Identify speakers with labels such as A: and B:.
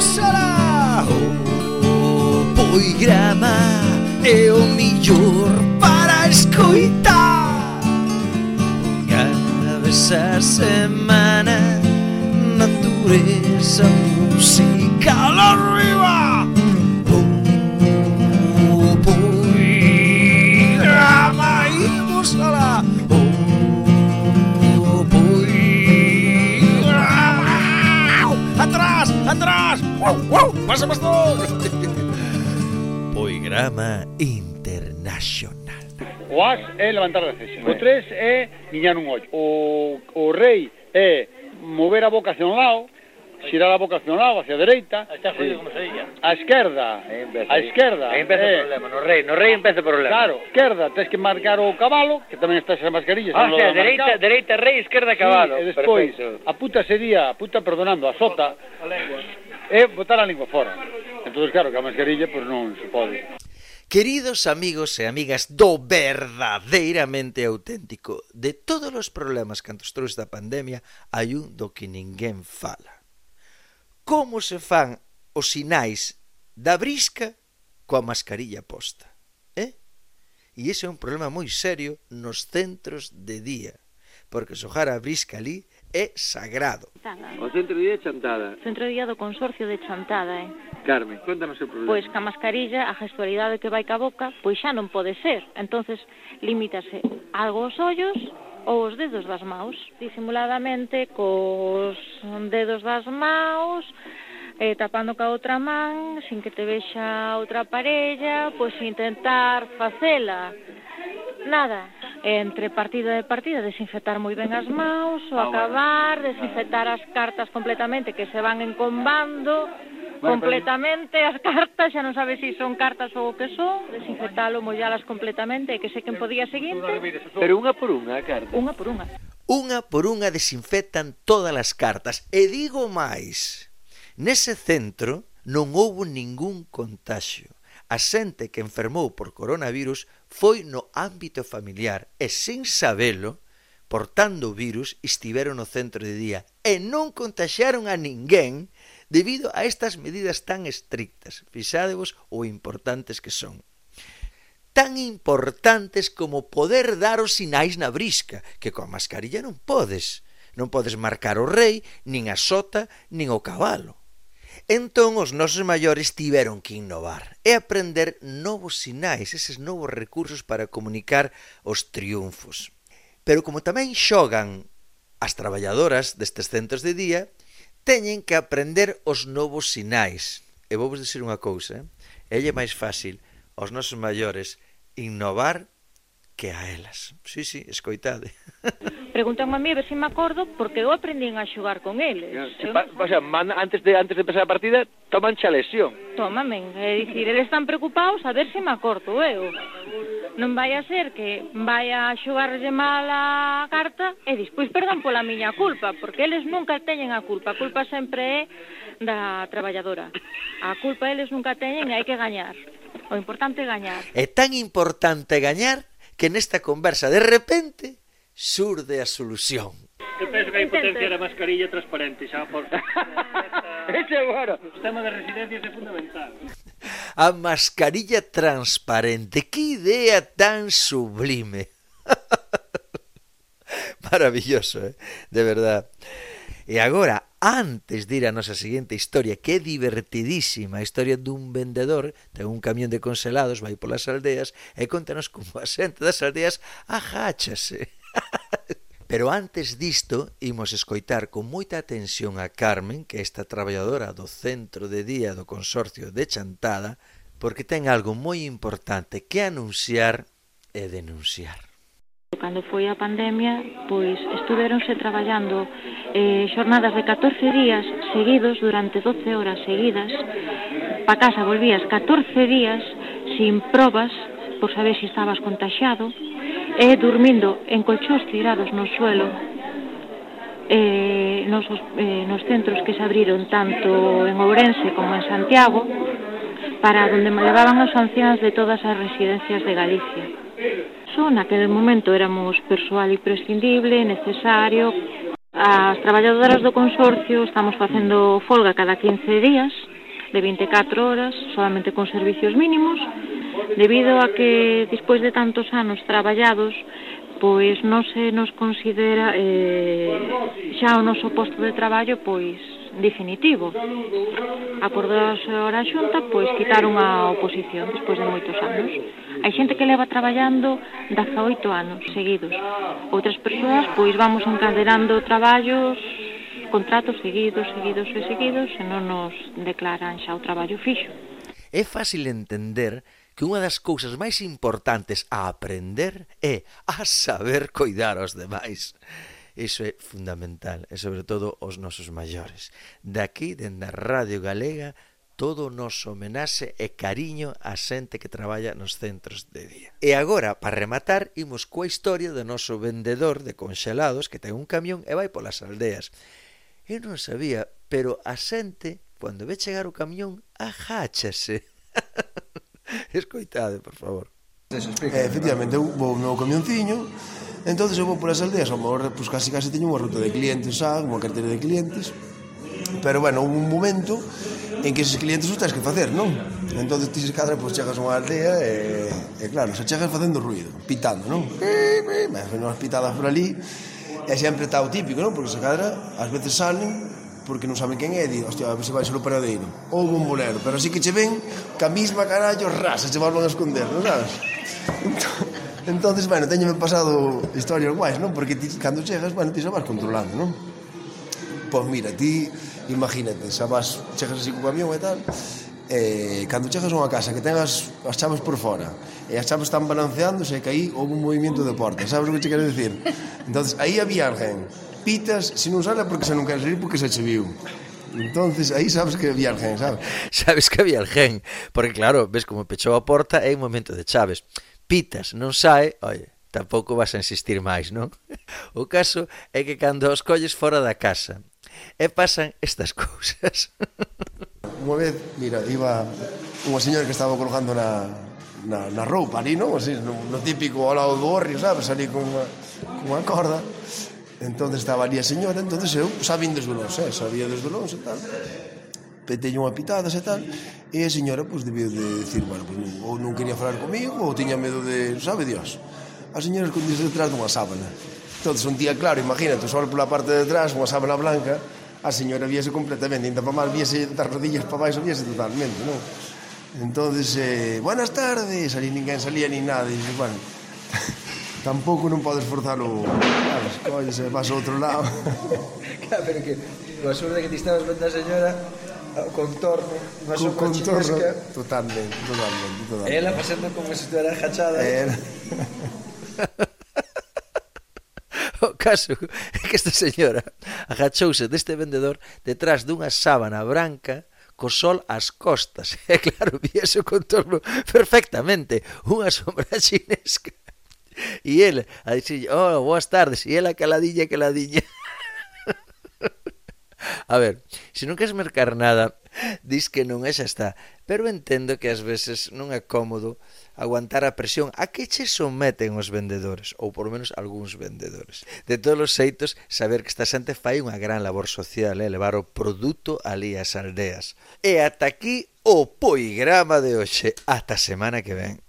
A: Oxalá O poigrama é o millor para escoitar Unha vez a semana Natureza, música, arriba ¡Guau! ¡Guau! ¡Pasa, pastor! Poigrama Internacional.
B: Oás é levantar a cese. O tres é miñar un ollo. O, o rei é mover a boca hacia un lado, xirar a boca hacia un lado, hacia a dereita.
C: Está jodido sí. como se dilla.
B: A esquerda.
C: Aí empeza,
B: a esquerda.
C: Aí empeza
B: eh,
C: problema, no rei, no rei empeza o problema.
B: Claro, esquerda, tens que marcar o cabalo, que tamén está esa mascarillas.
C: Ah,
B: o
C: sea, dereita, dereita rei, esquerda cabalo.
B: Sí, e despois,
C: Perfecto.
B: a puta sería, a puta, perdonando, a sota. A lengua é botar a lingua fora. Entón, claro, que a mascarilla pois non se pode.
A: Queridos amigos e amigas do verdadeiramente auténtico, de todos os problemas que antes trouxe da pandemia, hai un do que ninguén fala. Como se fan os sinais da brisca coa mascarilla posta? Eh? E ese é un problema moi serio nos centros de día, porque xojar a brisca ali é sagrado.
D: O centro de día de Chantada.
E: Centro de día do consorcio de Chantada, eh.
D: Carmen, contanos o problema.
E: Pois ca mascarilla, a gestualidade que vai ca boca, pois xa non pode ser. Entonces limítase algo os ollos ou os dedos das maus, disimuladamente cos dedos das maus, eh, tapando ca outra man, sin que te vexa outra parella, pois intentar facela. Nada, entre partida e partida desinfectar moi ben as maus, o acabar, desinfectar as cartas completamente que se van encombando, bueno, completamente pero... as cartas, xa non sabes se si son cartas ou o que son, desinfectalo, mollalas completamente e que sequen po día seguinte.
D: Pero unha por unha, carta.
E: Unha por unha.
A: Unha por unha desinfectan todas as cartas. E digo máis, nese centro non houbo ningún contagio a xente que enfermou por coronavirus foi no ámbito familiar e sin sabelo, portando o virus, estiveron no centro de día e non contaxaron a ninguén debido a estas medidas tan estrictas. Fixadevos o importantes que son tan importantes como poder dar os sinais na brisca, que coa mascarilla non podes. Non podes marcar o rei, nin a sota, nin o cabalo. Entón, os nosos maiores tiveron que innovar e aprender novos sinais, eses novos recursos para comunicar os triunfos. Pero como tamén xogan as traballadoras destes centros de día, teñen que aprender os novos sinais. E vou vos dicir unha cousa, eh? elle é máis fácil aos nosos maiores innovar que a elas. Sí, sí, escoitade.
E: Preguntan a mí a ver se me acordo porque eu aprendín a xogar con eles.
D: Se, pa, o sea, man, antes de antes de empezar a partida toman xa lesión.
E: Tómamen, é dicir, eles están preocupados a ver se me acordo eu. Non vai a ser que vai a xogarlle mal a carta e despois perdan pola miña culpa, porque eles nunca teñen a culpa, a culpa sempre é da traballadora. A culpa eles nunca teñen e hai que gañar. O importante é gañar.
A: É tan importante gañar que nesta conversa de repente surde a solución.
C: Eu penso que hai potencia a mascarilla transparente xa por...
D: Ese é bueno.
C: O sistema de residencias é fundamental.
A: A mascarilla transparente, que idea tan sublime. Maravilloso, eh? de verdad. E agora, antes de ir a nosa seguinte historia, que é divertidísima, a historia dun vendedor, ten un camión de congelados, vai polas aldeas e contanos como a xente das aldeas agáchase. Pero antes disto, imos escoitar con moita atención a Carmen, que é esta traballadora do Centro de Día do Consorcio de Chantada, porque ten algo moi importante que anunciar e denunciar.
E: Cando foi a pandemia, pois estuveronse traballando eh, xornadas de 14 días seguidos durante 12 horas seguidas. Pa casa volvías 14 días sin probas por saber se si estabas contagiado, e dormindo en colchóns tirados no suelo eh, nos, eh, nos centros que se abriron tanto en Ourense como en Santiago para donde me levaban os anciáns de todas as residencias de Galicia. Só naquele momento éramos persoal imprescindible, necesario. As traballadoras do consorcio estamos facendo folga cada 15 días, de 24 horas, solamente con servicios mínimos, debido a que despois de tantos anos traballados pois non se nos considera eh, xa o noso posto de traballo pois definitivo. Acordouse ora a xunta pois quitaron a oposición despois de moitos anos. Hai xente que leva traballando 18 anos seguidos. Outras persoas pois vamos encadenando traballos contratos seguidos, seguidos e seguidos e non nos declaran xa o traballo fixo.
A: É fácil entender que unha das cousas máis importantes a aprender é a saber coidar aos demais. Iso é fundamental, e sobre todo os nosos maiores. Daqui, dende a Radio Galega, todo o noso homenaxe e cariño á xente que traballa nos centros de día. E agora, para rematar, imos coa historia do noso vendedor de conxelados que ten un camión e vai polas aldeas. Eu non sabía, pero a xente, cando ve chegar o camión, agáchase. Escoitade, por favor.
F: Eh, efectivamente, eu vou no camionciño entonces eu vou polas aldeas, ao mellor pues, casi casi teño unha ruta de clientes, xa, unha carteira de clientes pero bueno, houve un momento en que eses clientes os tens que facer, non? Entón, ti se cadra, pois pues, chegas a unha aldea e, e claro, se chegas facendo ruido, pitando, non? Ben, unhas pitadas por ali e sempre está o típico, non? Porque se cadra, ás veces salen porque non saben quen é, di, hostia, a ver se vai ser o paradeiro, ou un bombolero, pero así que che ven, ca mesma carallo, rasa, che volvan a esconder, non sabes? Entón, entonces, bueno, teñeme pasado historias guais, non? Porque ti, cando chegas, bueno, ti xa vas controlando, non? Pois mira, ti, imagínate, xa vas, chegas así co camión e tal, eh, cando chegas a unha casa que tengas as chaves por fora e as chaves están balanceándose que aí houve un movimento de porta sabes o que che quero dicir entonces aí había alguén pitas, se non sale porque se non queres salir porque se che viu. Entonces, aí sabes que había alguén, sabes?
A: Sabes que había alguén, porque claro, ves como pechou a porta é un momento de chaves. Pitas, non sae, oye, tampouco vas a insistir máis, non? O caso é que cando os colles fora da casa e pasan estas cousas.
F: Unha vez, mira, iba unha señora que estaba colgando na, na, na roupa ali, non? Así, no, no típico ao lado do horrio, sabes? Ali con unha, con unha corda Entón estaba ali a señora, entón eu sabín dos velóns, eh, sabía dos velóns e tal. E teño unha pitada e tal. E a señora, pois, pues, debiu de decir, bueno, pues, ou non quería falar comigo, ou tiña medo de, sabe Dios. A señora escondise detrás dunha sábana. Entón, un día claro, imagínate, só pola parte de atrás, unha sábana blanca, a señora víase completamente, ainda para mal, víase das rodillas para baixo, víase totalmente, non? Entonces, eh, buenas tardes, ali ninguén salía ni nada, e, bueno, tampouco non podes forzalo sabes, colles e vas a outro lado.
G: Claro, pero que coa sorte que ti estabas vendo a señora o contorno unha Co
F: contorno,
G: chinesca
F: totalmente, totalmente, totalmente.
G: Ela pasando como se si estuvera agachada
F: eh, ela.
A: O caso é que esta señora agachouse deste vendedor detrás dunha sábana branca co sol ás costas. E claro, vi o contorno perfectamente. Unha sombra chinesca. E ele a dicir, oh, boas tardes. E ela caladilla, caladilla. A ver, se non queres mercar nada, dis que non é xa está. Pero entendo que ás veces non é cómodo aguantar a presión a que che someten os vendedores, ou por menos algúns vendedores. De todos os xeitos, saber que esta xente fai unha gran labor social, eh, levar o produto ali ás aldeas. E ata aquí o poigrama de hoxe. Ata semana que ven.